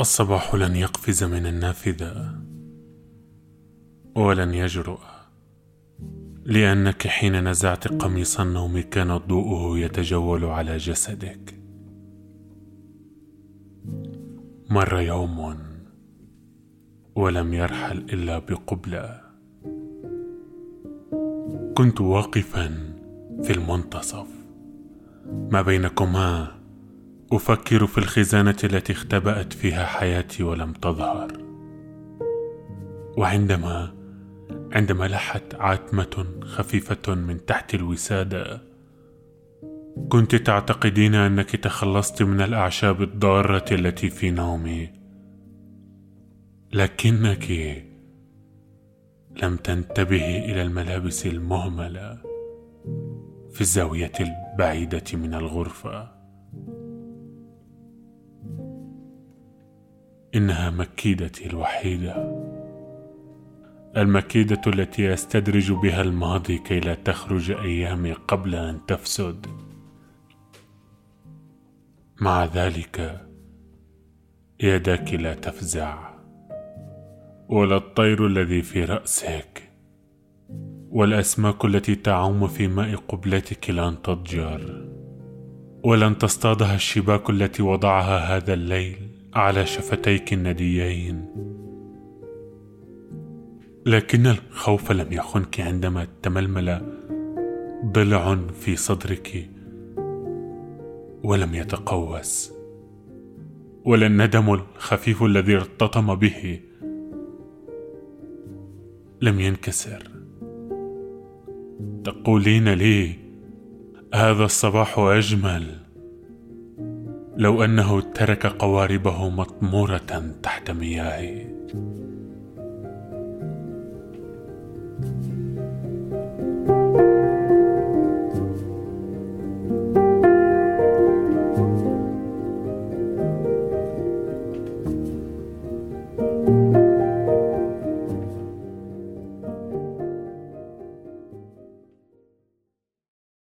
الصباح لن يقفز من النافذة ولن يجرؤ لأنك حين نزعت قميص النوم كان ضوءه يتجول على جسدك. مر يوم ولم يرحل إلا بقبلة. كنت واقفا في المنتصف. ما بينكما أفكر في الخزانة التي اختبأت فيها حياتي ولم تظهر. وعندما عندما لحت عتمة خفيفة من تحت الوسادة كنت تعتقدين أنك تخلصت من الأعشاب الضارة التي في نومي. لكنك لم تنتبهي إلى الملابس المهملة في الزاوية البعيدة من الغرفة. إنها مكيدتي الوحيدة. المكيدة التي أستدرج بها الماضي كي لا تخرج أيامي قبل أن تفسد. مع ذلك يداك لا تفزع. ولا الطير الذي في رأسك والأسماك التي تعوم في ماء قبلتك لن تضجر ولن تصطادها الشباك التي وضعها هذا الليل على شفتيك النديين. لكن الخوف لم يخنك عندما تململ ضلع في صدرك ولم يتقوس ولا الندم الخفيف الذي ارتطم به لم ينكسر. تقولين لي هذا الصباح أجمل. لو أنه ترك قواربه مطمورة تحت مياهي.